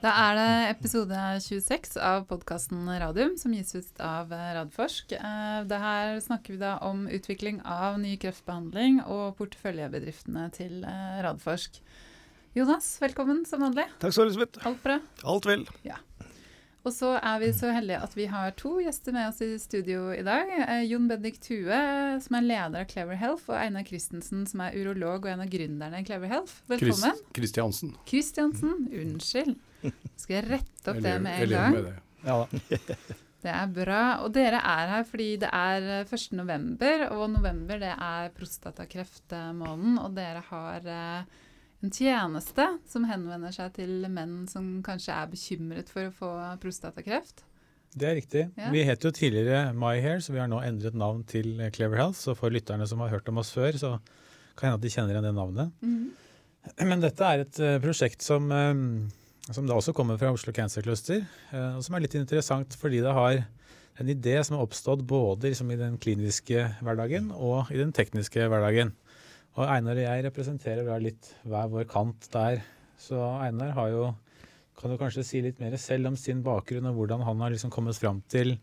Da er det episode 26 av podkasten Radium, som gis ut av Radforsk. Eh, det her snakker vi da om utvikling av ny kreftbehandling og porteføljebedriftene til eh, Radforsk. Jonas, velkommen som vanlig. Takk skal du ha. Alt bra? Alt vel. Ja. Og så er vi så heldige at vi har to gjester med oss i studio i dag. Eh, Jon Bendik Thue, som er leder av Clever Health, og Einar Christensen, som er urolog og en av gründerne i Clever Health. Velkommen. Kristiansen. Kristiansen, unnskyld. Skal jeg rette opp det med en gang? med det. Ja. Det er bra. Og dere er her fordi det er 1. november, og november det er prostatakreftmåneden, og dere har eh, en tjeneste som henvender seg til menn som kanskje er bekymret for å få prostatakreft. Det er riktig. Ja. Vi het jo tidligere MyHair, så vi har nå endret navn til Clever Health. Så for lytterne som har hørt om oss før, så kan hende at de kjenner igjen det navnet. Men dette er et eh, prosjekt som, eh, som da også kommer fra Oslo Cancer Cluster, eh, og som er litt interessant fordi det har en idé som har oppstått både liksom i den kliniske hverdagen og i den tekniske hverdagen. Og Einar og jeg representerer da litt hver vår kant der. Så Einar har jo kan du kanskje si litt mer selv om sin bakgrunn og hvordan han har liksom kommet fram til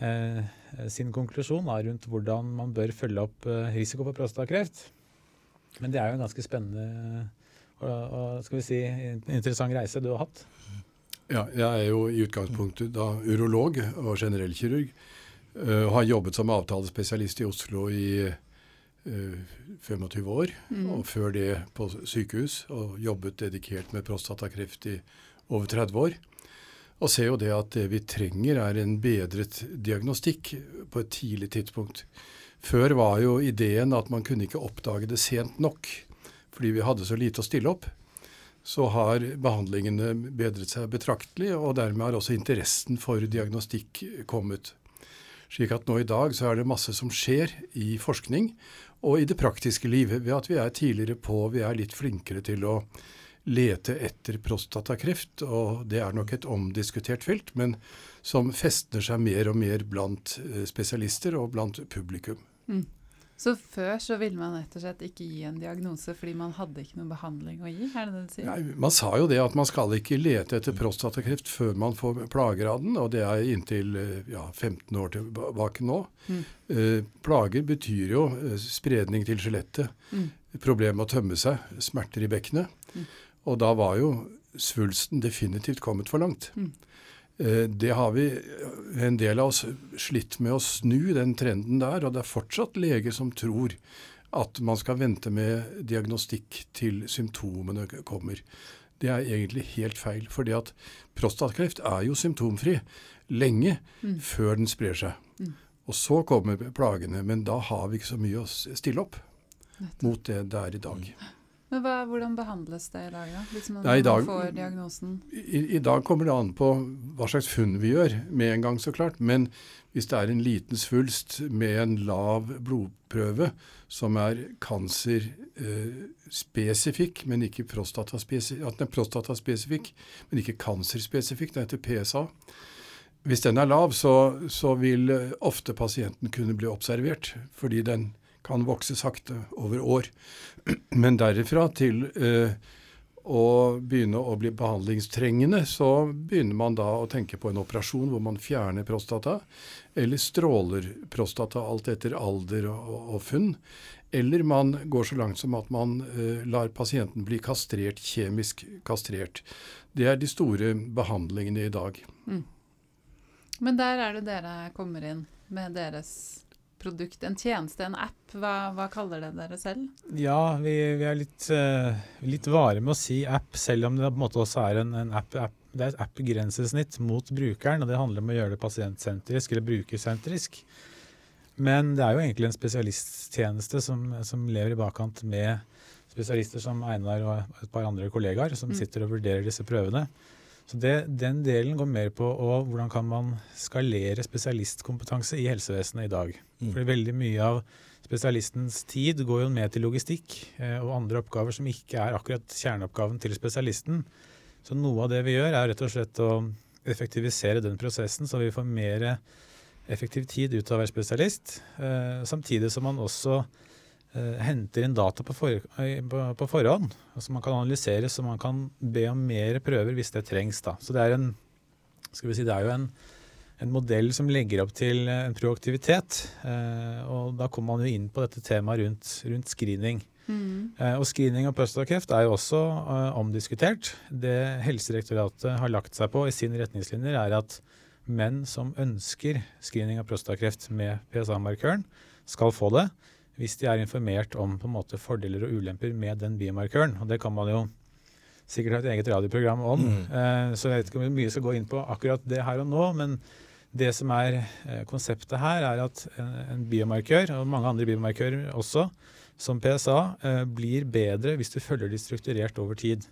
eh, sin konklusjon da, rundt hvordan man bør følge opp eh, risiko for prostatakreft. Men det er jo en ganske spennende og, skal vi si, interessant reise du har hatt. Ja, jeg er jo i utgangspunktet da urolog og generellkirurg. kirurg. og har jobbet som avtalespesialist i Oslo i uh, 25 år. Og før det på sykehus. Og jobbet dedikert med prostatakreft i over 30 år. Og ser jo det at det vi trenger er en bedret diagnostikk på et tidlig tidspunkt. Før var jo ideen at man kunne ikke oppdage det sent nok. Fordi vi hadde så lite å stille opp så har behandlingene bedret seg betraktelig, og dermed har også interessen for diagnostikk kommet. Slik at nå i dag så er det masse som skjer i forskning og i det praktiske livet, ved at vi er tidligere på, vi er litt flinkere til å lete etter prostatakreft, og det er nok et omdiskutert felt, men som festner seg mer og mer blant eh, spesialister og blant publikum. Så før så ville man rett og slett ikke gi en diagnose fordi man hadde ikke noen behandling å gi, er det det du sier? Nei, man sa jo det at man skal ikke lete etter prostatakreft før man får plager av den, og det er inntil eh, ja, 15 år tilbake nå. Mm. Eh, plager betyr jo eh, spredning til skjelettet, Mm. problem med å tømme seg, smerter i bekkenet. Mm. Og da var jo svulsten definitivt kommet for langt. Mm. Eh, Det har vi, en del av oss, slitt med å snu den trenden der, og det er fortsatt leger som tror at man skal vente med diagnostikk til symptomene kommer. Det er egentlig helt feil, fordi at prostatakreft er jo symptomfri lenge Mm. før den sprer seg. Mm. Og så kommer plagene, men da har vi ikke så mye å stille opp mot det det er i dag. Men hva, hvordan behandles det i dag, da? Liksom når dag- man får diagnosen? I, I dag kommer det an på hva slags funn vi gjør, med en gang så klart. Men hvis det er en liten svulst med en lav blodprøve som er kancerspesifikk, men ikke prostataspesifikk, at den er prostataspesifikk, men ikke kancerspesifikk, den heter PSA. Hvis den er lav, så, så vil eh, ofte pasienten kunne bli observert, fordi den kan vokse sakte over år. Men derifra til eh, å begynne å bli behandlingstrengende, så begynner man da å tenke på en operasjon hvor man fjerner prostata, eller stråler prostata, alt etter alder og, og, funn. Eller man går så langt som at man eh, lar pasienten bli kastrert, kjemisk kastrert. Det er de store behandlingene i dag. Men der er det dere kommer inn med deres produkt. En tjeneste, en app. Hva, hva kaller det dere selv? Ja, vi, vi er litt, uh, litt vare med å si app, selv om det på en måte også er en, en app, app. Det er et app-grensesnitt mot brukeren, og det handler om å gjøre det pasientsentrisk eller brukersentrisk. Men det er jo egentlig en spesialisttjeneste som, som lever i bakkant med spesialister som Einar og et par andre kollegaer som Mm. sitter og vurderer disse prøvene. Så det, Den delen går mer på å, hvordan kan man skalere spesialistkompetanse i helsevesenet i dag. Fordi veldig mye av spesialistens tid går jo med til logistikk eh, og andre oppgaver som ikke er akkurat kjerneoppgaven til spesialisten. Så noe av det vi gjør, er rett og slett å effektivisere den prosessen, så vi får mer effektiv tid ut av å være spesialist. Eh, samtidig som man også henter inn data på, for, på, på, forhånd. Altså man kan analysere, så man kan be om mer prøver hvis det trengs. Da. Så det er, en, skal vi si, det er jo en, en modell som legger opp til en proaktivitet. Eh, og da kommer man jo inn på dette temaet rundt, rundt screening. Mm. Eh, og Screening av prostatakreft er jo også omdiskutert. Det Helsedirektoratet har lagt seg på i sine retningslinjer, er at menn som ønsker screening av prostatakreft med PSA-markøren, skal få det hvis de er informert om på en måte fordeler og ulemper med den biomarkøren. Og det kan man jo sikkert ha et eget radioprogram om. Mm. Eh, så jeg vet ikke om mye skal gå inn på akkurat det her og nå. Men det som er eh, konseptet her, er at en, en, biomarkør, og mange andre biomarkører også, som PSA, eh, blir bedre hvis du følger de strukturert over tid.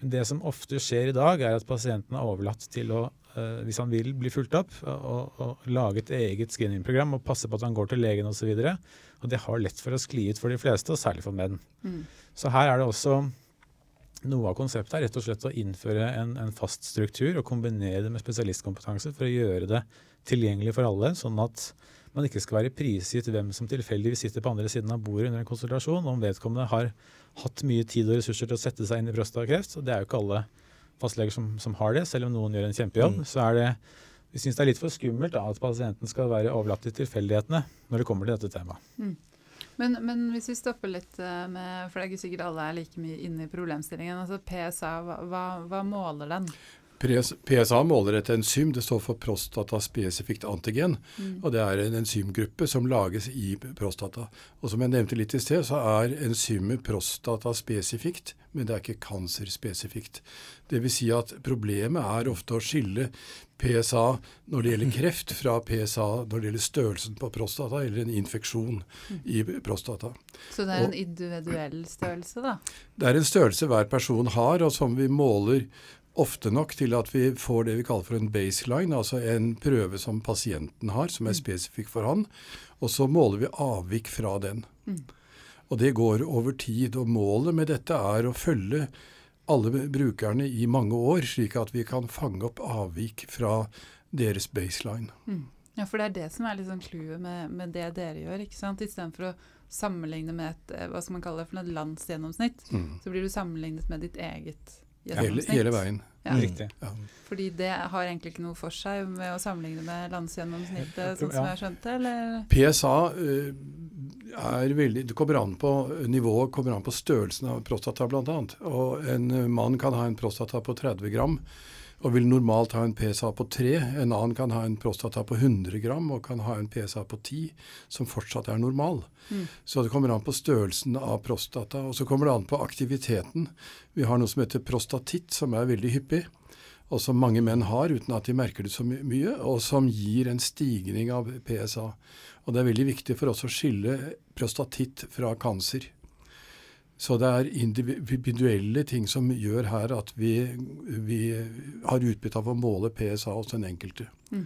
Men Det som ofte skjer i dag, er at pasienten er overlatt til å hvis han vil bli fulgt opp, og, og lage et eget screeningprogram og passe på at han går til legen osv. Og, så og det har lett for å skli ut for de fleste, og særlig for menn. Mm. Så her er det også noe av konseptet er rett og slett å innføre en, en, fast struktur og kombinere det med spesialistkompetanse for å gjøre det tilgjengelig for alle, sånn at man ikke skal være prisgitt hvem som tilfeldigvis sitter på andre siden av bordet under en konsultasjon, om vedkommende har hatt mye tid og ressurser til å sette seg inn i prostatakreft. Og det er jo ikke alle fastleger som, som, har det, selv om noen gjør en kjempejobb. Mm. så er det vi syns det er litt for skummelt da, at pasienten skal være overlatt til tilfeldighetene når det kommer til dette temaet. Mm. Men, men, hvis vi stopper litt eh, med For det er ikke sikkert alle er like mye inne i problemstillingen. altså PSA, hva, hva måler den? PSA måler et enzym. Det står for prostataspesifikt antigen. Mm. og Det er en enzymgruppe som lages i prostata. Og Som jeg nevnte litt i sted, så er enzymet prostataspesifikt, men det er ikke kancerspesifikt. Dvs. Si at problemet er ofte å skille PSA når det gjelder kreft, fra PSA når det gjelder størrelsen på prostata, eller en infeksjon i prostata. Så det er en individuell størrelse, da? Det er en størrelse hver person har, og som vi måler ofte nok til at vi får det vi kaller for en baseline, altså en prøve som pasienten har, som er mm. spesifikk for han. Og så måler vi avvik fra den. Mm. Og det går over tid. Og målet med dette er å følge alle brukerne i mange år, slik at vi kan fange opp avvik fra deres baseline. Mm. Ja, for det er det som er liksom clouet med, med, det dere gjør. ikke sant? Istedenfor å sammenligne med et hva skal man kalle det, for et landsgjennomsnitt, mm. så blir du sammenlignet med ditt eget gjennomsnitt. Hele, hele, veien. Ja. Mm. Riktig. Ja. Fordi det har egentlig ikke noe for seg med å sammenligne med landsgjennomsnittet, sånn som jeg skjønte? eller? PSA uh, eh, veldig Det kommer an på nivået, kommer an på størrelsen av prostata bl.a. Og en mann kan ha en prostata på 30 gram og vil normalt ha en PSA på 3. En annen kan ha en prostata på 100 gram og kan ha en PSA på 10, som fortsatt er normal. Mm. Så det kommer an på størrelsen av prostata. Og så kommer det an på aktiviteten. Vi har noe som heter prostatitt, som er veldig hyppig. Og som mange menn har uten at de merker det så mye, og som gir en stigning av PSA. Og det er veldig viktig for oss å skille prostatitt fra kanser. Så det er individuelle ting som gjør her at vi, vi har utbytte av å måle PSA hos den enkelte. Mm.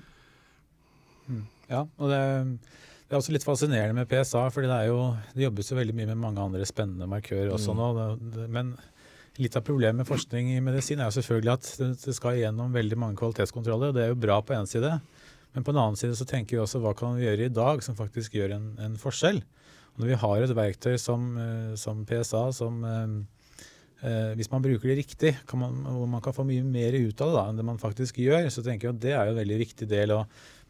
Mm. Ja, og det, det, er også litt fascinerende med PSA, for det, det jobbes jo veldig mye med mange andre spennende markører også mm. nå. Det, men litt av problemet med forskning i medisin er jo selvfølgelig at det skal gjennom veldig mange kvalitetskontroller, og det er jo bra på én side. Men på en annen side så tenker vi også hva kan vi gjøre i dag som faktisk gjør en, en forskjell. Når vi har et verktøy som, eh, som PSA, som eh, eh, hvis man bruker det riktig, kan man, hvor man kan få mye mer ut av det da, enn det man faktisk gjør, så tenker jeg at det er jo en veldig viktig del å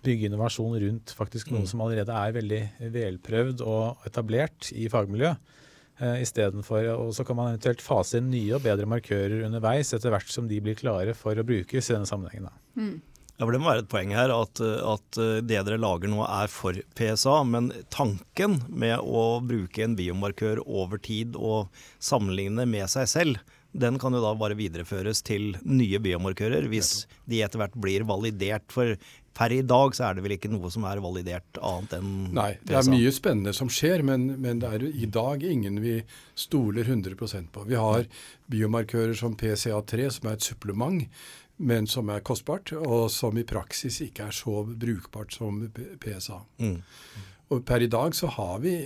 bygge innovasjon rundt faktisk noe mm. som allerede er veldig velprøvd og etablert i fagmiljøet. Uh, Istedenfor, og Så kan man eventuelt fase inn nye og bedre markører underveis etter hvert som de blir klare for å brukes i denne sammenhengen. Da. Mm. Ja, for Det må være et poeng her at, at, det dere lager nå er for PSA. Men tanken med å bruke en biomarkør over tid og sammenligne med seg selv, den kan jo da bare videreføres til nye biomarkører hvis de etter hvert blir validert. For per i dag så er det vel ikke noe som er validert annet enn? Nei, det er mye spennende som skjer, men, men det er i dag ingen vi stoler 100% på. Vi har biomarkører som PCA3, som er et supplement men som er kostbart, og som i praksis ikke er så brukbart som PSA. Mm. Og per i dag så har vi,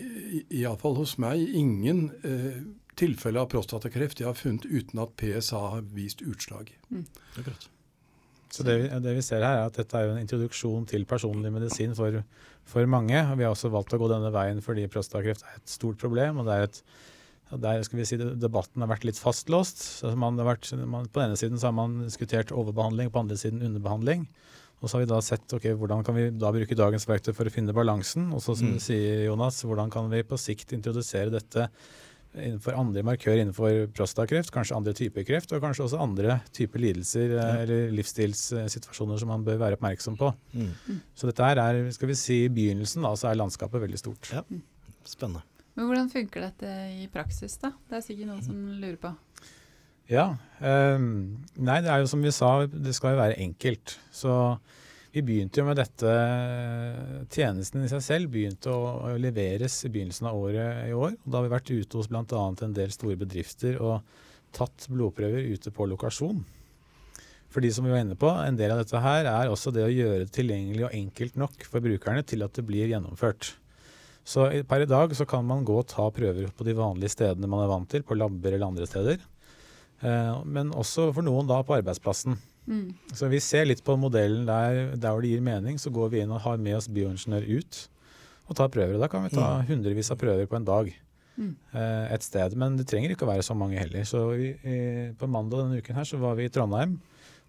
iallfall hos meg, ingen eh, tilfeller av prostatakreft jeg har funnet uten at PSA har vist utslag. Mm. Så det vi, det vi, ser her er at dette er jo en introduksjon til personlig medisin for, for mange. og Vi har også valgt å gå denne veien fordi prostatakreft er et stort problem. og det er et der skal vi si Debatten har vært litt fastlåst. så man har vært, man, På denne siden så har man diskutert overbehandling, på den andre siden underbehandling. Og så har vi da sett ok, hvordan kan vi da bruke dagens verktøy for å finne balansen. Og så som mm. du sier, Jonas, hvordan kan vi på sikt introdusere dette innenfor andre markører innenfor prostakreft, kanskje andre typer kreft, og kanskje også andre typer lidelser ja. eller livsstilssituasjoner som man bør være oppmerksom på. Mm. Så dette her er skal vi si, i begynnelsen, da, så er landskapet veldig stort. Ja, Spennende. Men Hvordan funker dette i praksis, da? Det er sikkert noen som lurer på. Ja. Um, nei, det er jo som vi sa, det skal jo være enkelt. Så vi begynte jo med dette Tjenesten i seg selv begynte å leveres i begynnelsen av året i år. Da har vi vært ute hos bl.a. en del store bedrifter og tatt blodprøver ute på lokasjon. Fordi som vi var inne på, En del av dette her er også det å gjøre det tilgjengelig og enkelt nok for brukerne til at det blir gjennomført. Så per i dag så kan man gå og ta prøver på de vanlige stedene man er vant til, på labber eller andre steder. Eh, men også for noen da på arbeidsplassen. Mm. Så vi ser litt på modellen der, der hvor det gir mening, så går vi inn og har med oss bioingeniør ut og tar prøver. Da kan vi ta mm. hundrevis av prøver på en dag mm. eh, et sted. Men det trenger ikke å være så mange heller. Så vi, på mandag denne uken her så var vi i Trondheim.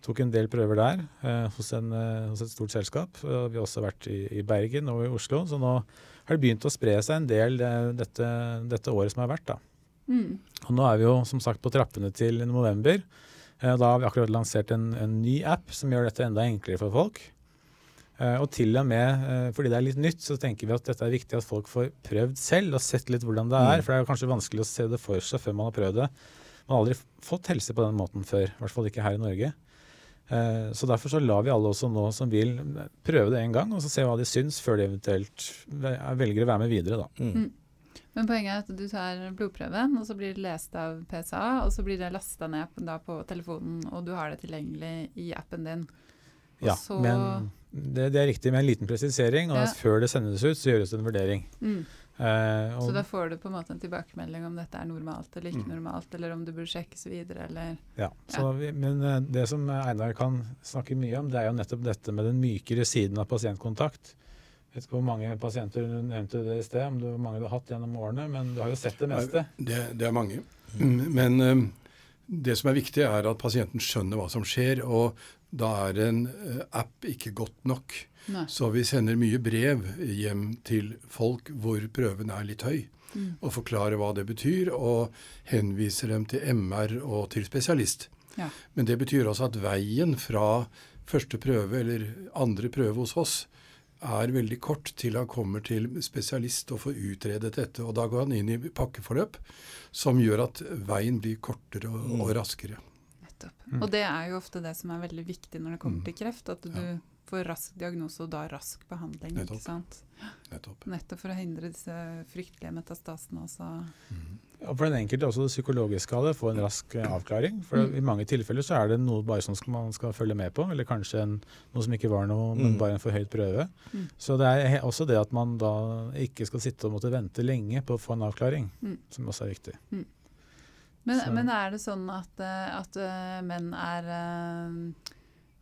Tok en del prøver der eh, hos, en, eh, hos, et stort selskap. Vi har også vært i, i Bergen og i Oslo. Så nå har det begynt å spre seg en del det, dette, dette, året som har vært. da. Mm. Og nå er vi jo som sagt på trappene til november. Eh, da har vi akkurat lansert en, en, ny app som gjør dette enda enklere for folk. Eh, og til og med eh, fordi det er litt nytt, så tenker vi at dette er viktig at folk får prøvd selv og sett litt hvordan det er. Mm. For det er kanskje vanskelig å se det for seg før man har prøvd det. Man har aldri fått helse på den måten før, i hvert fall ikke her i Norge. Eh, så Derfor så lar vi alle også nå som vil, prøve det en gang, og så se hva de syns, før de eventuelt velger å være med videre. da. Mm. Men poenget er at du tar blodprøven, og så blir det lest av PSA, og så blir det lasta ned da, på telefonen, og du har det tilgjengelig i appen din. Og ja, så... men det, det, er riktig med en liten presisering, og ja. før det sendes ut, så gjøres det en vurdering. Mm. Eh, så da får du på en måte en tilbakemelding om dette er normalt eller ikke mm. normalt, eller om du burde sjekkes videre, eller Ja. ja. Vi, men eh, det som Einar kan snakke mye om, det er jo nettopp dette med den mykere siden av pasientkontakt. Jeg vet ikke hvor mange pasienter du nevnte det i sted, om hvor mange du har hatt gjennom årene, men du har jo sett det meste? Det, det er mange. Men um, det som er viktig, er at pasienten skjønner hva som skjer. Og da er en uh, app ikke godt nok. Nei. Så vi sender mye brev hjem til folk hvor prøven er litt høy. Mm. Og forklarer hva det betyr, og henviser dem til MR og til spesialist. Ja. Men det betyr også at veien fra første prøve eller andre prøve hos oss er veldig kort til han kommer til spesialist og får utredet dette. Og da går han inn i pakkeforløp som gjør at veien blir kortere og, mm. og raskere. Nettopp. Mm. Og det er jo ofte det som er veldig viktig når det kommer mm. til kreft. At du ja får rask diagnose og da rask behandling. Nettopp. ikke sant? Nettopp. Nettopp for å hindre disse fryktelige metastasene også. Mm. Ja, for den enkelte også det psykologiske av det, få en rask eh, avklaring. For mm. I mange tilfeller så er det noe bare som man skal følge med på, eller kanskje en, noe som ikke var noe, men mm. bare en forhøyd prøve. Mm. Så det er også det at man da ikke skal sitte og måtte vente lenge på å få en avklaring, mm. som også er viktig. Mm. Men, men, er det sånn at, eh, at uh, menn er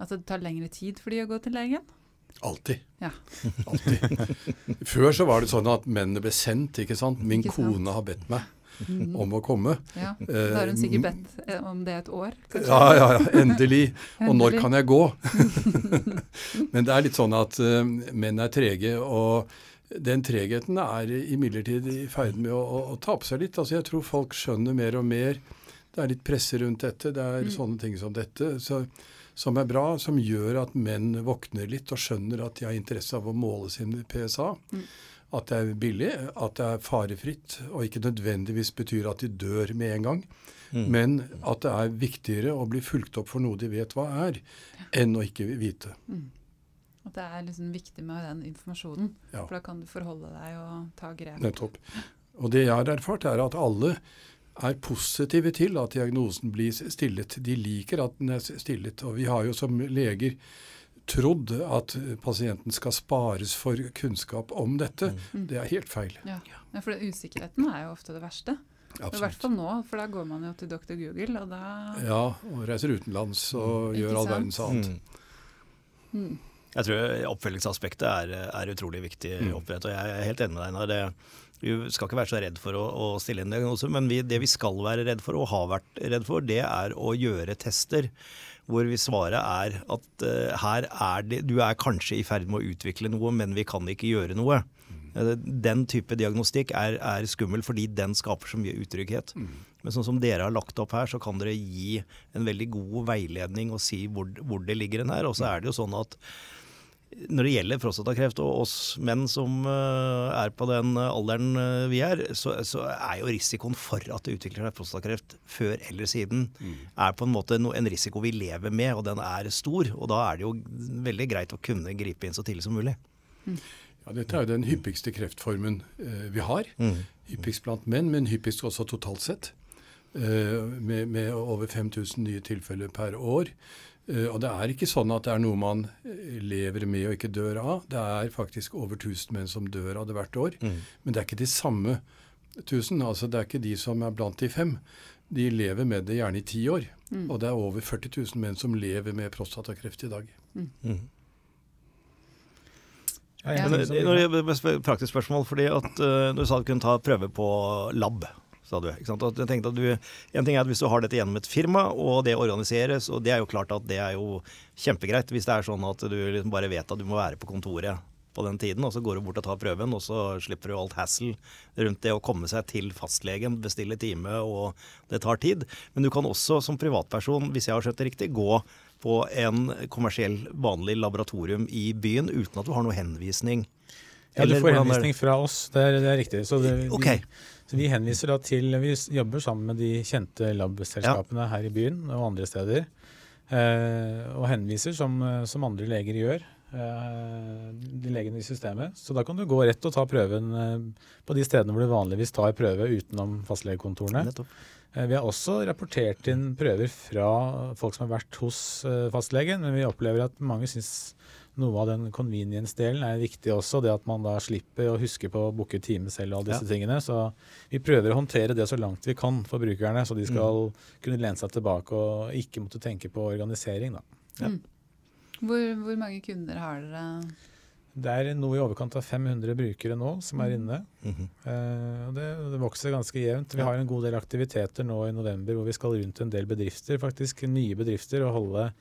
Altså det tar lengre tid for de å gå til legen? Alltid. Ja. Alltid. Før så var det sånn at mennene ble sendt, ikke sant. Min ikke sant? kone har bedt meg mm. om å komme. Ja, Da har hun sikkert bedt eh, om det et år? Kanskje? Ja, ja, ja. Endelig. Og når kan jeg gå? Men det er litt sånn at uh, menn er trege. og den tregheten er imidlertid i ferd med å, å, å tape seg litt. Altså Jeg tror folk skjønner mer og mer. Det er litt presse rundt dette. Det er mm. sånne ting som dette. Så som er bra, som gjør at menn våkner litt og skjønner at de har interesse av å måle sin PSA. Mm. At det er billig, at det er farefritt, og ikke nødvendigvis betyr at de dør med en gang. Mm. Men at det er viktigere å bli fulgt opp for noe de vet hva er, enn å ikke vite. Mm. At det er liksom viktig med den informasjonen, ja. for da kan du forholde deg og ta grep. Nettopp. Og det jeg har erfart, er at alle er positive til at diagnosen blir stillet. De liker at den er stillet. Og vi har jo som leger trodd at pasienten skal spares for kunnskap om dette. Mm. Det er helt feil. Ja. ja, for usikkerheten er jo ofte det verste. Absolutt. I hvert fall nå, for da går man jo til doktor Google, og da Ja, og reiser utenlands og gjør all verdens annet. Mm. Mm. Jeg tror oppfølgingsaspektet er, er utrolig viktig mm. opprett, og jeg er helt enig med deg. Einar. Vi skal ikke være så redd for å, å stille en diagnose, men vi, det vi skal være redd for, og har vært redd for, det er å gjøre tester hvor vi svaret er at uh, her er det Du er kanskje i ferd med å utvikle noe, men vi kan ikke gjøre noe. Uh, den type diagnostikk er, er, skummel fordi den skaper så mye utrygghet. Mm. Men sånn som dere har lagt opp her, så kan dere gi en veldig god veiledning og si hvor, hvor det ligger en her. Og så er det jo sånn at når det gjelder prostatakreft og oss menn som uh, er på den alderen uh, vi er, så, så, er jo risikoen for at det utvikler seg prostatakreft før eller siden, mm. er på en måte no, en risiko vi lever med, og den er stor. Og da er det jo veldig greit å kunne gripe inn så tidlig som mulig. Mm. Ja, Dette er jo den hyppigste kreftformen eh, vi har. Mm. Hyppigst blant menn, men hyppigst også totalt sett. Med, med over 5000 nye tilfeller per år. Eh, og det er ikke sånn at det er noe man eh, lever med og ikke dør av. Det er faktisk over 1000 menn som dør av det hvert år. Mm. Men det er ikke de samme 1000. Altså det er ikke de som er blant de fem. De lever med det gjerne i ti år. Mm. Og det er over 40 000 menn som lever med prostatakreft i dag. Mm. mm. Ja, jeg, når det er praktisk spørsmål, fordi at uh, Du sa du kunne ta prøve på lab sa du. Ikke sant? Og jeg tenkte at du, en ting er at Hvis du har dette gjennom et firma, og det organiseres, og det er jo klart at det er jo kjempegreit hvis det er sånn at du liksom bare vet at du må være på kontoret på den tiden, og så går du bort og tar prøven, og så slipper du alt hassle rundt det å komme seg til fastlegen, bestille time, og det tar tid. Men du kan også som privatperson, hvis jeg har skjønt det riktig, gå på en kommersiell, vanlig laboratorium i byen uten at du har noe henvisning. Ja, du får henvisning fra oss, det er, det er riktig. Så det, okay. Så vi henviser da til Vi jobber sammen med de kjente lab-selskapene ja. her i byen og andre steder. Eh, og henviser som, som, andre leger gjør. Eh, de legene i systemet. Så da kan du gå rett og ta prøven eh, på de stedene hvor du vanligvis tar prøve utenom fastlegekontorene. Eh, vi har også rapportert inn prøver fra folk som har vært hos fastlegen, men vi opplever at mange syns noe av den convenience-delen er viktig også. Det at man da slipper å huske på å booke time selv og alle disse ja. tingene. Så vi prøver å håndtere det så langt vi kan for brukerne, så de skal mm. kunne lene seg tilbake og ikke måtte tenke på organisering. Da. Ja. Mm. Hvor, hvor, mange kunder har dere? Det er noe i overkant av 500 brukere nå som er mm. inne. Mm -hmm. uh, det, det, vokser ganske jevnt. Vi har en god del aktiviteter nå i november hvor vi skal rundt en del bedrifter, faktisk nye bedrifter, og holde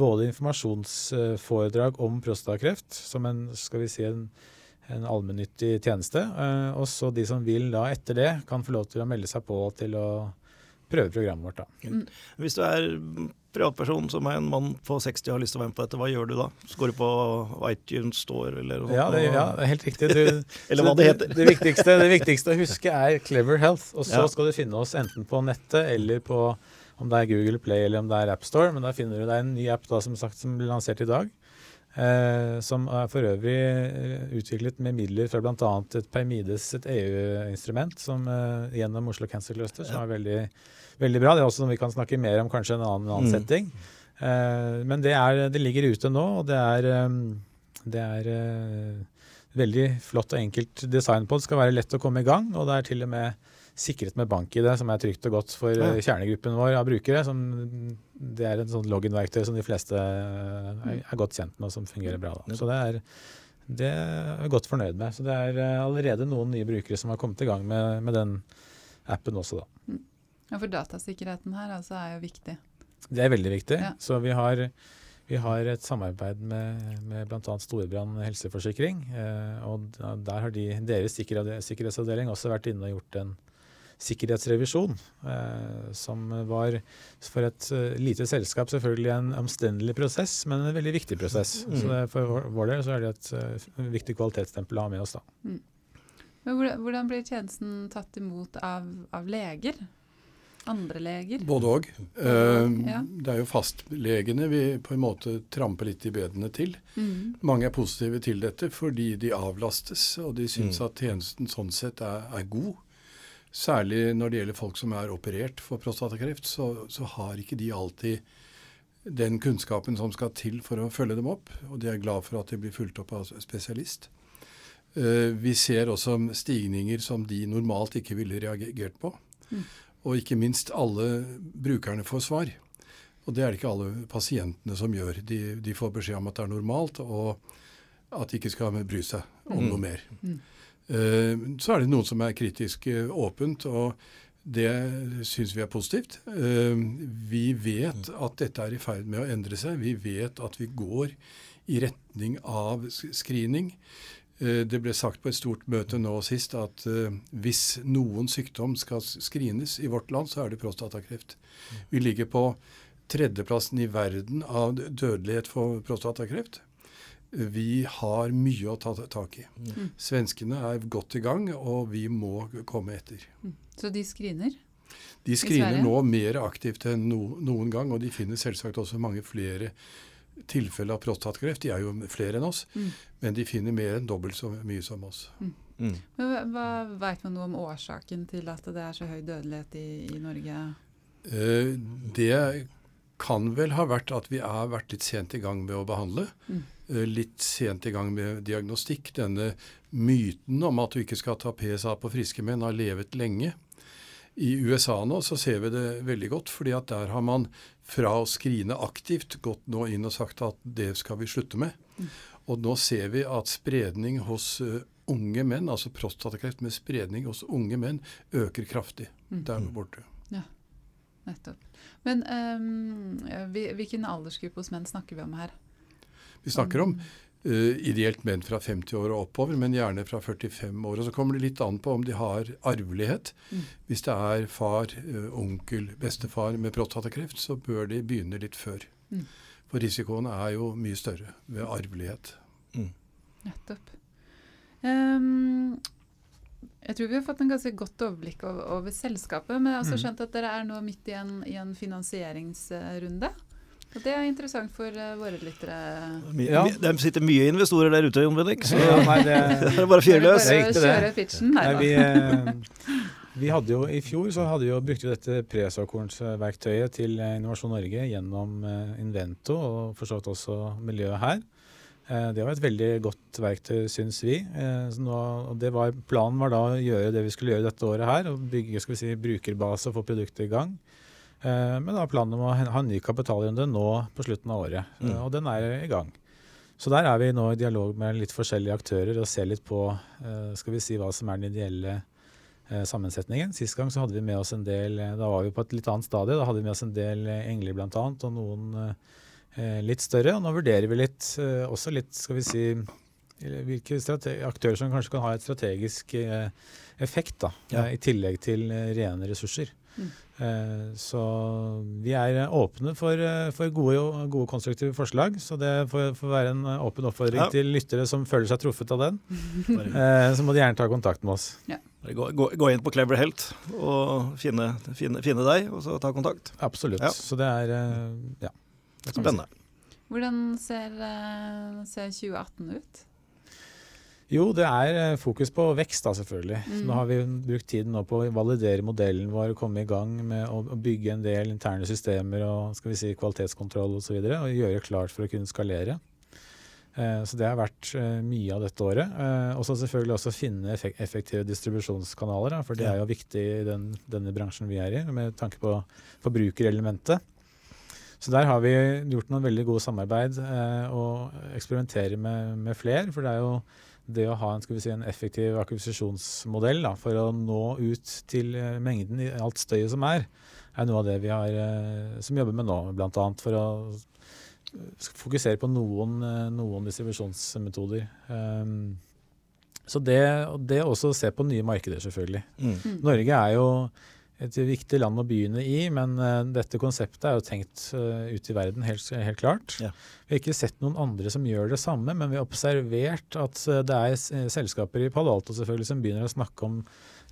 både informasjonsforedrag om prostatakreft, som en, skal vi si, en, en allmennyttig tjeneste, eh, og så de som vil da etter det, kan få lov til å melde seg på til å prøve programmet vårt. da. Mm. Hvis du er privatperson som er en mann på 60 og har lyst til å være med på dette, hva gjør du da? Går du på iTunes Store eller noe? Ja, det, ja, er helt riktig. Du, eller hva det heter. Det, det, viktigste, det, viktigste, å huske er Clever Health, og så ja. skal du finne oss enten på nettet eller på om det er Google Play eller om det er AppStore. Men da finner du deg en ny app da, som sagt som blir lansert i dag. Eh, som er for øvrig eh, utviklet med midler fra bl.a. et Permides, et EU-instrument som eh, gjennom Oslo Cancer Cluster, som er veldig, veldig, bra. Det er også noe vi kan snakke mer om kanskje en annen, en annen mm. setting. Eh, men det, er, det, ligger ute nå, og det er, eh, det er eh, veldig flott og enkelt design på det. skal være lett å komme i gang, og det er til og med sikret med bank-ID, som er trygt og godt for ja. kjernegruppen vår av brukere. Som, det er et sånt login-verktøy som de fleste er, er, godt kjent med, og som fungerer bra. Da. Så det er, det er jeg godt fornøyd med. Så det er eh, allerede noen nye brukere som har kommet i gang med, med den appen også, da. Mm. Ja, For datasikkerheten her altså er jo viktig. Det er veldig viktig. Ja. Så vi har, vi har, et samarbeid med, med bl.a. Storbrann helseforsikring. Eh, og der har de, deres sikkerhetsavdeling også vært inne og gjort en, sikkerhetsrevisjon, eh, som var for et uh, lite selskap selvfølgelig en omstendelig prosess, men en veldig viktig prosess. Mm. Så det, for vår del så er det et uh, viktig kvalitetsstempel å ha med oss. da. Mm. Men hvordan, blir tjenesten tatt imot av, av leger? Andre leger? Både òg. Ja. Det er jo fastlegene vi på en måte tramper litt i bedene til. Mm. Mange er positive til dette fordi de avlastes, og de syns mm. at tjenesten sånn sett er, er god. Særlig når det gjelder folk som er operert for prostatakreft, så, så, har ikke de alltid den kunnskapen som skal til for å følge dem opp. Og de er glad for at de blir fulgt opp av spesialist. Uh, vi ser også stigninger som de normalt ikke ville reagert på. Mm. Og ikke minst alle brukerne får svar. Og det er det ikke alle pasientene som gjør. De, de får beskjed om at det er normalt, og at de ikke skal bry seg om Mm. noe mer. Mm. Eh, så er det noen som er kritisk eh, åpent, og det syns vi er positivt. Eh, vi vet at dette er i ferd med å endre seg. Vi vet at vi går i retning av screening. Det ble sagt på et stort møte nå sist at hvis noen sykdom skal screenes i vårt land, så er det prostatakreft. Vi ligger på tredjeplassen i verden av dødelighet for prostatakreft. Vi har mye å ta tak i. Mm. Svenskene er godt i gang, og vi må komme etter. Så de screener? De screener nå mer aktivt enn no, noen gang, og de finner selvsagt også mange flere tilfeller av prostatakreft. De er jo flere enn oss, Mm. men de finner mer enn dobbelt så mye som oss. Mm. Men hva, hva Veit man noe om årsaken til at det er så høy dødelighet i, i Norge? Eh, det kan vel ha vært at vi har vært litt sent i gang med å behandle. Mm. Eh, litt sent i gang med diagnostikk. Denne myten om at du ikke skal ta PSA på friske menn, har levet lenge. I USA nå så ser vi det veldig godt, fordi at der har man fra å skrine aktivt gått nå inn og sagt at det skal vi slutte med. Mm. Og nå ser vi at spredning hos eh, unge menn, altså prostatakreft med spredning hos unge menn, øker kraftig Mm. der borte. Ja, Nettopp. Men um, hvilken aldersgruppe hos menn snakker vi om her? Vi snakker om Uh, ideelt menn fra 50 år og oppover, men gjerne fra 45 år. Og så kommer det litt an på om de har arvelighet. Mm. Hvis det er far, uh, onkel, bestefar med prostatakreft, så bør de begynne litt før. Mm. For risikoen er jo mye større ved arvelighet. Nettopp. Um, jeg tror vi har fått en ganske godt overblikk over, over selskapet, men jeg har også Mm. skjønt at dere er nå midt i en, i en finansieringsrunde. Og det er interessant for uh, våre lyttere. Ja. det sitter mye investorer der ute, Jon Bendik. Så Ja, nei, det, det er bare å fyre løs. Kjøre pitchen Nei, her, vi, da. eh, vi hadde jo I fjor så hadde vi jo brukt dette presåkornsverktøyet til eh, Innovasjon Norge gjennom Invento og for så vidt også miljøet her. Eh, Det var et veldig godt verktøy, syns vi. Nå, og det var, planen var da å gjøre det vi skulle gjøre dette året her, og bygge skal vi si, brukerbase og få produktet i gang. Eh, Men da planen om å ha en ny kapitalrunde nå på slutten av året, eh, Mm. og den er i gang. Så der er vi nå i dialog med litt forskjellige aktører og ser litt på eh, skal vi si, hva som er den ideelle sammensetningen. Sist gang så hadde vi med oss en del Da var vi på et litt annet stadie. Da hadde vi med oss en del engler annet, og noen eh, litt større. Og nå vurderer vi litt, også litt, skal vi si hvilke aktører som kanskje kan ha et strategisk effekt, da, Ja. i tillegg til rene ressurser. Mm. Eh, Så vi er åpne for, eh, for gode, gode konstruktive forslag. Så det får, får være en eh, åpen oppfordring Ja. til lyttere som føler seg truffet av den. Eh, Så må de gjerne ta kontakt med oss. Ja. gå, gå, gå inn på Clever Helt og finne, finne, finne deg, og så ta kontakt. Absolutt. Ja. Så det er ja. det. Spennende. Hvordan ser, ser 2018 ut? Jo, det er eh, fokus på vekst, da, selvfølgelig. Mm. nå har vi brukt tiden på å validere modellen vår, komme i gang med å, bygge en del interne systemer og skal vi si, kvalitetskontroll osv. Og, så videre, og gjøre klart for å kunne skalere. Eh, Så det har vært eh, mye av dette året. Og så selvfølgelig også finne effektive distribusjonskanaler, for det er jo viktig i den, denne bransjen vi er i, med tanke på forbrukerelementet. Så der har vi gjort noen veldig gode samarbeid og eksperimenterer med, med flere. For det er jo det å ha en, skal vi si, en effektiv akquisisjonsmodell da, for å nå ut til eh, mengden i alt støyet som er, er noe av det vi har, eh, som jobber med nå, bl.a. for å fokusere på noen, eh, noen distribusjonsmetoder. Um, så det, det også å se på nye markeder, selvfølgelig. Mm. Mm. Norge er jo et viktig land å begynne i, men uh, dette konseptet er jo tenkt uh, ut i verden, helt, helt klart. Ja. Vi har ikke sett noen andre som gjør det samme, men vi har observert at uh, det er selskaper i Palo Alto selvfølgelig som begynner å snakke om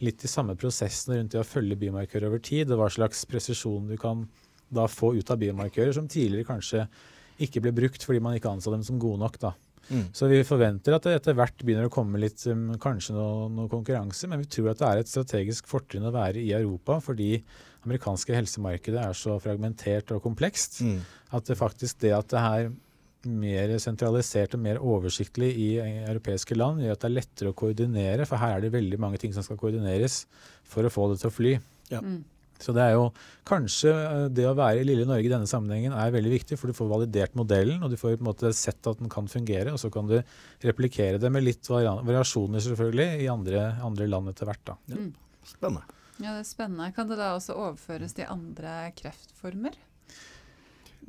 litt de samme prosessene rundt det å følge biomarkører over tid, og hva slags presisjon du kan da få ut av biomarkører som tidligere kanskje ikke ble brukt fordi man ikke anså dem som gode nok. da. Mm. Så vi forventer at det etter hvert begynner å komme litt um, kanskje noe, noe konkurranse, men vi tror at det er et strategisk fortrinn å være i Europa fordi amerikanske helsemarkedet er så fragmentert og komplekst Mm. at det faktisk det at det er mer sentralisert og mer oversiktlig i europeiske land, gjør at det er lettere å koordinere, for her er det veldig mange ting som skal koordineres for å få det til å fly. Ja. Mm. Så det er jo kanskje eh, det å være i lille Norge i denne sammenhengen er veldig viktig, for du får validert modellen, og du får på en måte sett at den kan fungere, og så kan du replikere det med litt variasjoner selvfølgelig i andre, andre land etter hvert. da. Ja. Spennende. Ja, det er spennende. Kan det da også overføres til andre kreftformer?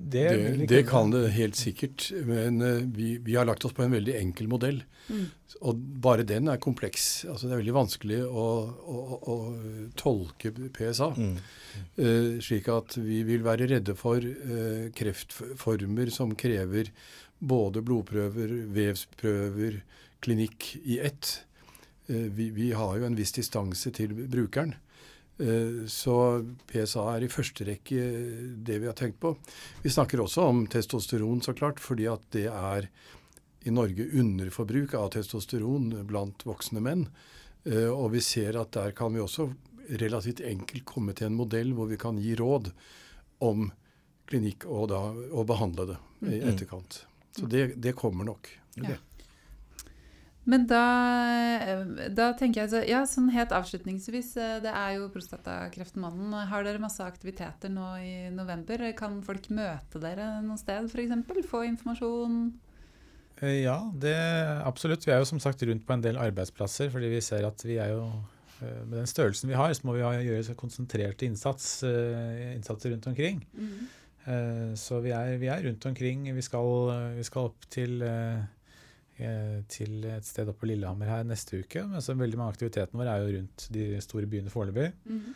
Det, det, det, kan det helt sikkert, men uh, vi, vi, har lagt oss på en veldig enkel modell. Mm. Og bare den er kompleks. Altså Det er veldig vanskelig å, å, å tolke PSA. Mm. Uh, slik at vi vil være redde for uh, kreftformer som krever både blodprøver, vevsprøver, klinikk i ett. Vi, vi, har jo en viss distanse til brukeren. Eh, så PSA er i første rekke det vi har tenkt på. Vi snakker også om testosteron, så klart, fordi at det er i Norge underforbruk av testosteron blant voksne menn. Eh, og vi ser at der kan vi også relativt enkelt komme til en modell hvor vi kan gi råd om klinikk og, da, og behandle det i etterkant. Så det, det kommer nok. Okay. Men da, eh, da, tenker jeg så, ja, sånn helt avslutningsvis, eh, det er jo Prostatakreftmannen. Har dere masse aktiviteter nå i november? Kan folk møte dere noe sted f.eks.? Få informasjon? Eh, ja, det absolutt. Vi er jo som sagt rundt på en del arbeidsplasser, fordi vi ser at vi er jo med den størrelsen vi har, så må vi gjøre så konsentrerte innsats, innsatser rundt omkring. Mm. Så vi er, vi er, rundt omkring. Vi skal, vi skal opp til til et sted oppe på Lillehammer her neste uke. Men så veldig mange av aktivitetene våre er jo rundt de store byene foreløpig. Mm -hmm.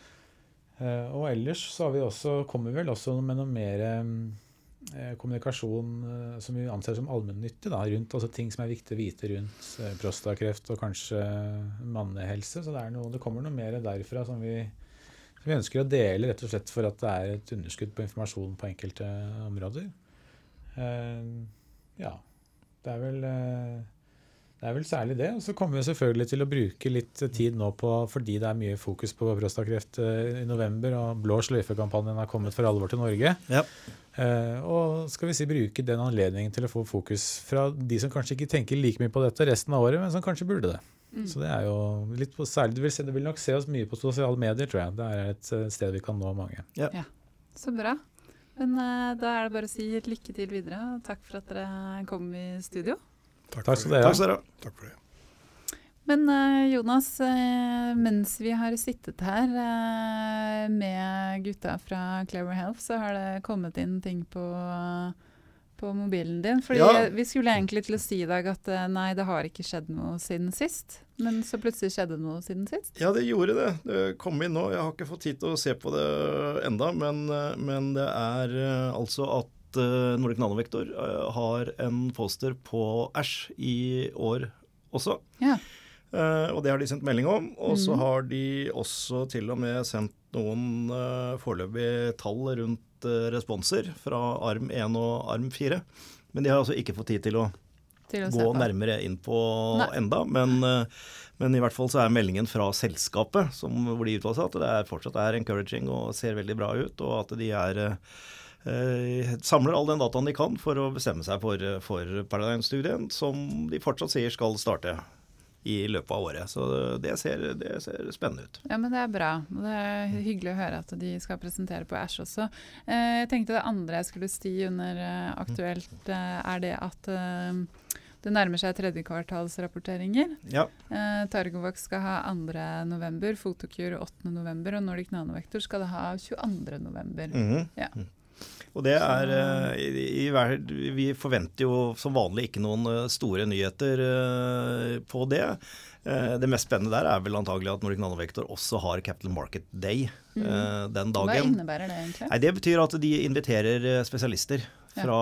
uh, og ellers så har vi også, kommer vi vel også med noe mer uh, kommunikasjon uh, som vi anser som allmennyttig. Rundt altså ting som er viktig å vite rundt prostakreft og kanskje mannehelse. Så det, er noe, det kommer noe mer derfra som vi, som vi ønsker å dele, rett og slett for at det er et underskudd på informasjon på enkelte områder. ja. Det er vel, eh, det er vel særlig det. Og så kommer vi selvfølgelig til å bruke litt tid nå på, fordi det er mye fokus på prostakreft eh, i november, og Blå sløyfe-kampanjen har kommet for alvor til Norge. Ja. Uh, og skal vi si bruke den anledningen til å få fokus fra de som kanskje ikke tenker like mye på dette resten av året, men som kanskje burde det. Mm. Så det er jo litt på særlig, du vil, se, du vil nok se oss mye på sosiale medier, tror jeg. Det er et sted vi kan nå mange. Ja, ja. Så bra. Men uh, da er det bare å si lykke til videre. og Takk for at dere kom i studio. Takk, Takk skal dere ha. Takk for det. Men uh, Jonas, uh, mens vi har sittet her med gutta fra Clever Health, så har det kommet inn ting på på mobilen din. Fordi ja. Vi skulle egentlig til å si i dag at eh, nei, det har ikke skjedd noe siden sist. Men så plutselig skjedde noe siden sist? Ja, det gjorde det. Det kom inn nå. Jeg har ikke fått tid til å se på det enda, men, eh, men det er eh, altså at Nordic Nanovektor har en poster på Æsj i år også. Ja. Og det har de sendt melding om. Og så mm. har de også til og med sendt noen uh, foreløpige tall rundt Eh, responser fra arm 1 og arm 4. Men de har altså ikke fått tid til å, til å gå nærmere inn på Nei. enda. Men, eh, men, i hvert fall så er meldingen fra selskapet som, hvor de uttaler seg, at det er, fortsatt er encouraging og ser veldig bra ut. Og at de er eh, samler all den dataen de kan for å bestemme seg for, for Paradigm-studien, som de fortsatt sier skal starte i løpet av året. Så det ser, det ser, spennende ut. Ja, men Det er bra. Det er hyggelig å høre at de skal presentere på Æsj også. Eh, jeg tenkte Det andre jeg skulle si under eh, aktuelt, eh, er det at det nærmer seg tredjekvartalsrapporteringer. Ja. Eh, Targovac skal ha 2.11., Fotokur 8.11., og Nordic Nanovektor skal det ha 22.11. Mm -hmm. ja. Og det er eh, i, i, Vi forventer jo som vanlig ikke noen eh, store nyheter eh, på det. Det mest spennende der er vel antagelig at Nordic Nanovektor også har Capital Market Day mm. den dagen. Hva innebærer det egentlig? Nei, det betyr at de inviterer spesialister fra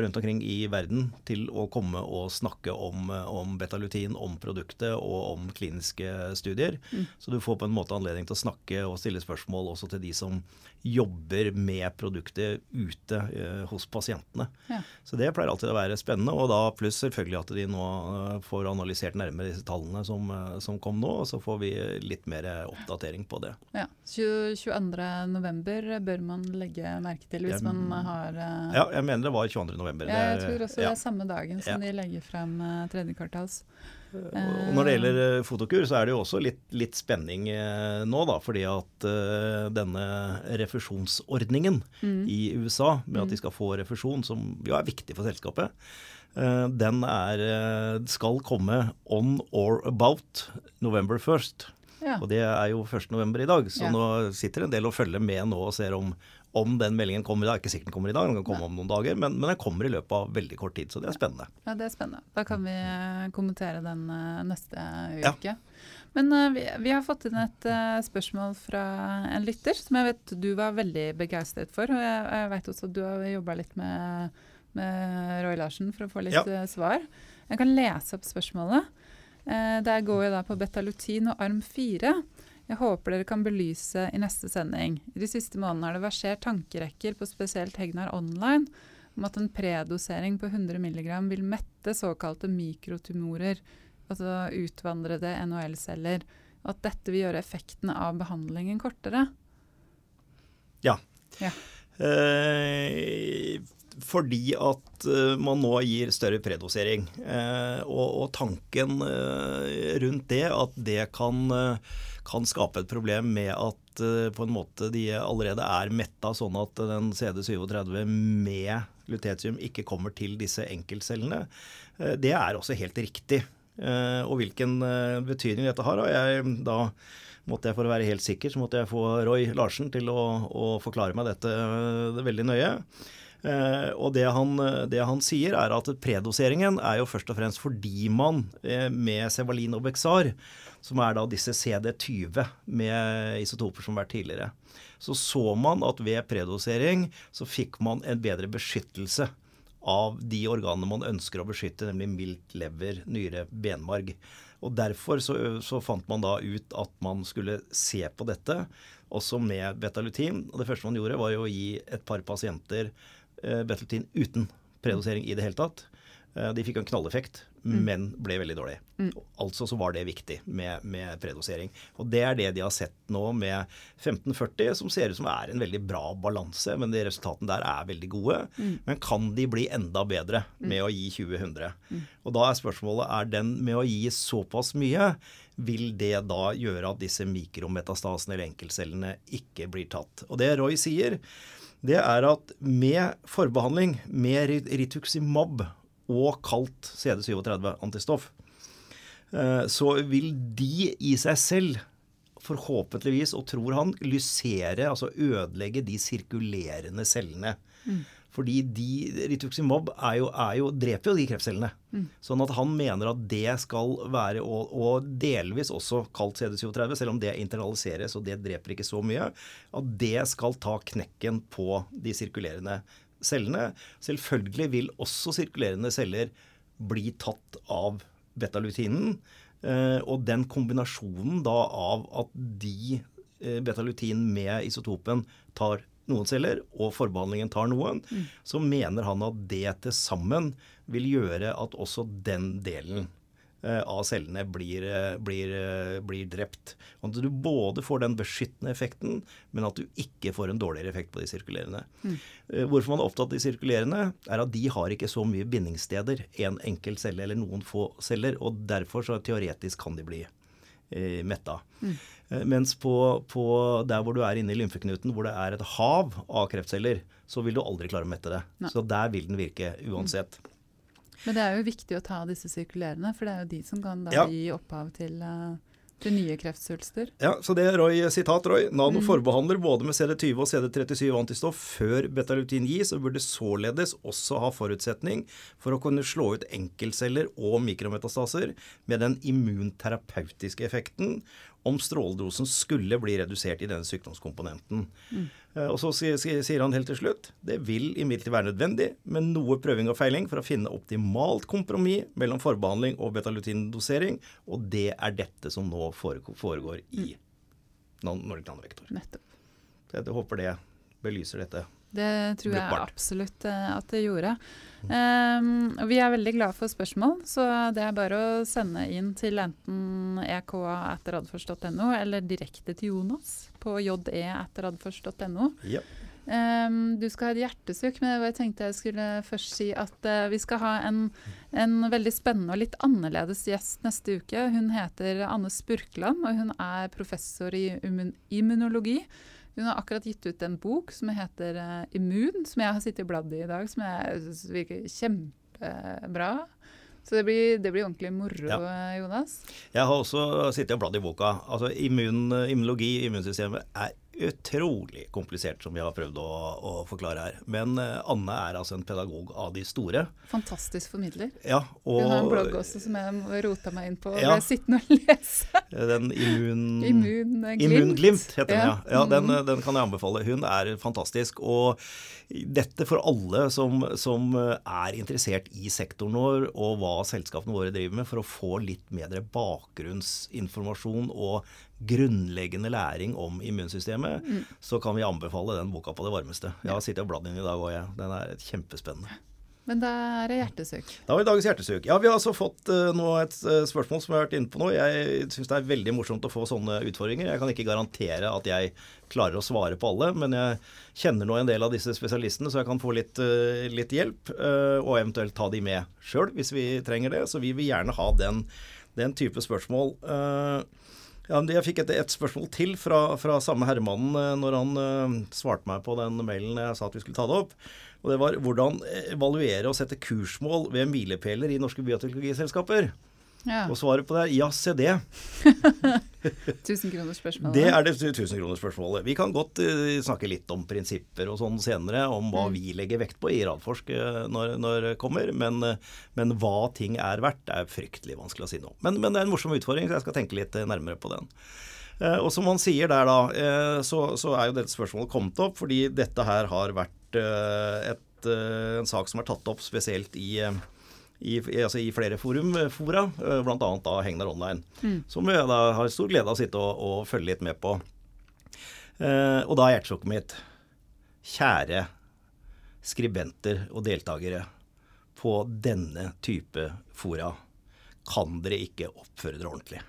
rundt omkring i verden til å komme og snakke om, om betalutin, om produktet og om kliniske studier. Mm. Så du får på en måte anledning til å snakke og stille spørsmål også til de som jobber med produktet ute eh, hos pasientene. Ja. Så det pleier alltid å være spennende. Og da pluss selvfølgelig at de nå eh, får analysert nærmere disse tallene som, eh, som, kom nå, og så får vi litt mer oppdatering på det. Ja, 22.11 bør man legge merke til hvis jeg, man har uh, Ja, jeg mener det var 22.11. Ja, jeg tror også det er samme dagen som de legger frem uh, tredje kvartals. Og når det gjelder eh, fotokur, så er det jo også litt, litt spenning eh, nå, da. Fordi at uh, denne refusjonsordningen mm. i USA, med at de skal få refusjon, som jo er viktig for selskapet, den er, skal komme on or about November 1st. Ja. Og det er jo 1.11. i dag, så ja. nå sitter en del og følger med nå og ser om om den meldingen kommer i dag. Ikke sikkert den kommer i dag, den kan komme om noen dager, men, men, den kommer i løpet av veldig kort tid. Så det er spennende. Ja, det er spennende. Da kan vi eh, kommentere den uh, neste uke. Ja. Men uh, vi, vi, har fått inn et uh, spørsmål fra en lytter som jeg vet du var veldig begeistret for. Og jeg, jeg vet også at du har jobba litt med, med, Roy Larsen for å få litt ja. svar. Jeg kan lese opp spørsmålet. Der går jo da på betalutin og arm 4. Jeg håper dere kan belyse i neste sending. I de siste månedene har det versert tankerekker på spesielt Hegnar Online om at en predosering på 100 mg vil mette såkalte mikrotumorer, altså utvandrede NHL-celler, og at dette vil gjøre effekten av behandlingen kortere. Ja. ja. Eh, fordi at uh, man nå gir større predosering. Uh, og, og, tanken uh, rundt det, at det kan, kan, skape et problem med at på en måte de allerede er metta, sånn at den CD37 med lutetium ikke kommer til disse enkeltcellene, det er også helt riktig. og hvilken betydning dette har, har jeg da måtte jeg for å være helt sikker, så måtte jeg få Roy Larsen til å, å forklare meg dette veldig nøye. Eh, og det han, det han, sier, er at predoseringen er jo først og fremst fordi man eh, med Cevalin og Bexar, som er da disse CD20 med isotoper som har vært tidligere, så så man at ved predosering så fikk man en bedre beskyttelse av de organene man ønsker å beskytte, nemlig mildt, lever, nyre, benmarg. Og Derfor så, så, fant man da ut at man skulle se på dette, også med betalutin. Og Det første man gjorde, var jo å gi et par pasienter uh, Battleteen uten predosering i det hele tatt. Uh, de fikk en knalleffekt, mm. men ble veldig dårlig. Mm. Altså så var det viktig med, med, predosering. Og det er det de har sett nå med 1540, som ser ut som er en veldig bra balanse. Men de resultatene der er veldig gode. Mm. Men kan de bli enda bedre mm. med å gi 20-100? Mm. Og da er spørsmålet er den med å gi såpass mye vil det da gjøre at disse mikrometastasene eller enkeltcellene ikke blir tatt. Og det Roy sier, det er at med forbehandling med rituximab og kaldt CD37-antistoff, eh, så vil de i seg selv forhåpentligvis, og tror han, lysere, altså ødelegge de sirkulerende cellene. Mm. Fordi de, rituximab er jo, er jo, dreper jo de kreftcellene. Mm. Sånn at han mener at det skal være, og, og delvis også kalt CD37, selv om det internaliseres og det dreper ikke så mye, at det skal ta knekken på de sirkulerende cellene. Selvfølgelig vil også sirkulerende celler bli tatt av betalutinen. Eh, og den kombinasjonen da av at de eh, betalutin med isotopen tar noen celler, og forbehandlingen tar noen, mm. så mener han at det til sammen vil gjøre at også den delen eh, av cellene blir, eh, blir, eh, blir, drept. At du både får den beskyttende effekten, men at du ikke får en dårligere effekt på de sirkulerende. Mm. Hvorfor man er opptatt av de sirkulerende, er at de har ikke så mye bindingssteder, en enkelt celle eller noen få celler, og derfor så teoretisk kan de bli metta. Mm. Eh, mens på, på, der hvor du er inne i lymfeknuten, hvor det er et hav av kreftceller, så vil du aldri klare å mette det. Nei. Så der vil den virke uansett. Mm. Men det er jo viktig å ta disse sirkulerende, for det er jo de som kan da ja. gi opphav til uh, til nye kreftsvulster? Ja, så det er Roy, sitat Roy. Nano mm. forbehandler både med CD20 og CD37 antistoff før betalutin gis, og burde således også ha forutsetning for å kunne slå ut enkeltceller og mikrometastaser med den immunterapeutiske effekten om stråledosen skulle bli redusert i denne sykdomskomponenten. Mm. Eh, og så sier han helt til slutt det vil imidlertid være nødvendig med noe prøving og feiling for å finne optimalt kompromiss mellom forbehandling og betalutindosering, og det er dette som nå foregår i mm. Nordic Nanovektor. Nettopp. Jeg håper det belyser dette. Det tror jeg absolutt eh, at det gjorde. Um, vi er veldig glad for spørsmål, så det er bare å sende inn til enten eka.radforstått.no eller direkte til Jonas på je.radforstått.no. Ja. Um, du skal ha et hjertesukk, men jeg tenkte jeg skulle først si at uh, vi skal ha en, en, veldig spennende og litt annerledes gjest neste uke. Hun heter Anne Spurkland, og hun er professor i immunologi. Hun har akkurat gitt ut en bok som heter uh, Immun, som jeg har sittet og bladd i i dag, som jeg synes virker kjempebra. Så det blir, det blir ordentlig moro, ja. Jonas. Jeg har også sittet og bladd i boka. Altså immun, Immunologi, immunsystemet, er utrolig komplisert, som vi har prøvd å, å forklare her. Men uh, Anne er altså en pedagog av de store. Fantastisk formidler. Ja, og, Hun har en blogg også som jeg rota meg inn på ja, ble sittende og lese. den immun... Immunglimt. Immunglimt heter den, ja. ja den, mm. den, kan jeg anbefale. Hun er fantastisk. Og dette for alle som, som er interessert i sektoren vår og hva selskapene våre driver med, for å få litt bedre bakgrunnsinformasjon og grunnleggende læring om immunsystemet, mm. så kan vi anbefale den boka på det varmeste. Jeg har sittet og bladd inn i dag òg, jeg. Den er kjempespennende. Men da er det hjertesøk. Da har vi dagens hjertesøk. Ja, vi har altså fått uh, nå et uh, spørsmål som jeg har vært inne på nå. Jeg syns det er veldig morsomt å få sånne utfordringer. Jeg kan ikke garantere at jeg klarer å svare på alle, men jeg kjenner nå en del av disse spesialistene, så jeg kan få litt, uh, litt hjelp, og eventuelt ta de med sjøl hvis vi trenger det. Så vi vil gjerne ha den, den type spørsmål. Uh, ja, jeg fikk et, et, spørsmål til fra, fra samme herremannen eh, når han uh, svarte meg på den mailen jeg sa at vi skulle ta det opp. Og det var hvordan evaluere og sette kursmål ved milepæler i norske bioteknologiselskaper. Ja. Og svaret på det er ja, se det. Tusenkronersspørsmålet. Det er det tusenkronersspørsmålet. Vi kan godt uh, snakke litt om prinsipper og sånn senere, om hva mm. vi legger vekt på i Radforsk uh, når, når, det kommer. Men, uh, men, hva ting er verdt, er fryktelig vanskelig å si noe men, men, det er en morsom utfordring, så jeg skal tenke litt nærmere på den. og som han sier der, da, så, så, er jo dette spørsmålet kommet opp fordi dette her har vært et, en sak som er tatt opp spesielt i i, altså i flere forum, eh, fora, eh, bl.a. da Hegnar Online. Mm. Som jeg da har stor glede av å sitte og, og følge litt med på. Eh, og da er hjertesukket mitt Kjære skribenter og deltakere på denne type fora, kan dere ikke oppføre dere ordentlig.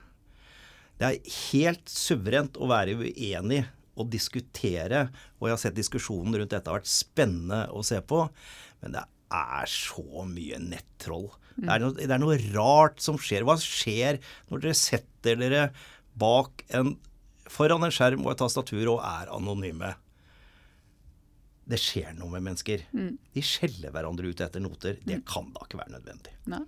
Det er helt suverent å være uenig og diskutere, og jeg har sett diskusjonen rundt dette har vært spennende å se på, men det er så mye nettroll. Mm. Det, er noe, det, er noe, rart som skjer. Hva skjer når dere setter dere bak en, foran en skjerm og et tastatur og er anonyme? Det skjer noe med mennesker. Mm. De skjeller hverandre ut etter noter. Det mm. kan da ikke være nødvendig. Nei.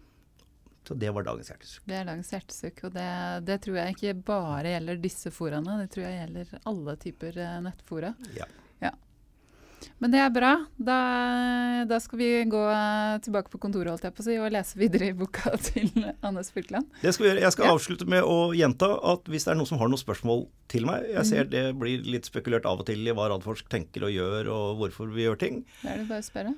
Så det var dagens hjertesukk. Det er dagens hjertesukk, og det, det, tror jeg ikke bare gjelder disse foraene. Det tror jeg gjelder alle typer eh, nettfora. Ja. ja. Men det er bra. Da, da, skal vi gå tilbake på kontoret holdt jeg på å si, og lese videre i boka til Anne Spurkland. Det skal vi gjøre. Jeg skal ja. avslutte med å gjenta at hvis det er noen som har noen spørsmål til meg Jeg ser mm. det blir litt spekulert av og til i hva Radforsk tenker og gjør, og hvorfor vi gjør ting. Da er det bare å spørre.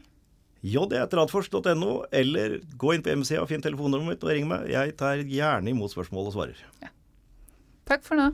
j.radforsk.no, eller gå inn på hjemmesida og finn telefonnummeret mitt og ring meg. Jeg tar gjerne imot spørsmål og svarer. Ja. Takk for nå.